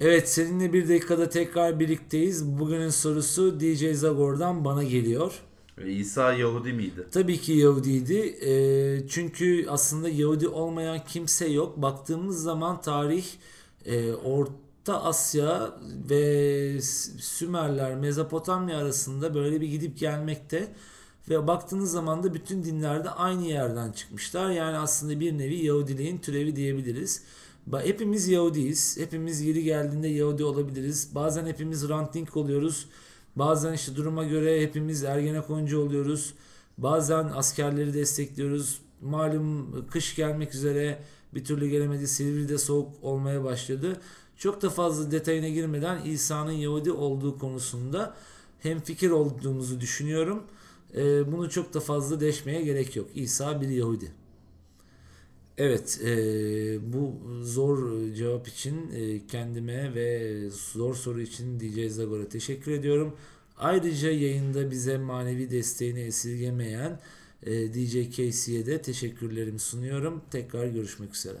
Evet seninle bir dakikada tekrar birlikteyiz. Bugünün sorusu DJ Zagor'dan bana geliyor. İsa Yahudi miydi? Tabii ki Yahudiydi. Ee, çünkü aslında Yahudi olmayan kimse yok. Baktığımız zaman tarih e, Orta Asya ve Sümerler, Mezopotamya arasında böyle bir gidip gelmekte. Ve baktığınız zaman da bütün dinlerde aynı yerden çıkmışlar. Yani aslında bir nevi Yahudiliğin türevi diyebiliriz. Hepimiz Yahudiyiz. Hepimiz yeri geldiğinde Yahudi olabiliriz. Bazen hepimiz ranting oluyoruz. Bazen işte duruma göre hepimiz Ergenekoncu oluyoruz. Bazen askerleri destekliyoruz. Malum kış gelmek üzere bir türlü gelemedi. Silivri'de soğuk olmaya başladı. Çok da fazla detayına girmeden İsa'nın Yahudi olduğu konusunda hem fikir olduğumuzu düşünüyorum. Ee, bunu çok da fazla deşmeye gerek yok. İsa bir Yahudi. Evet, e, bu zor cevap için e, kendime ve zor soru için DJ Zagor'a teşekkür ediyorum. Ayrıca yayında bize manevi desteğini esirgemeyen e, DJ Casey'e de teşekkürlerimi sunuyorum. Tekrar görüşmek üzere.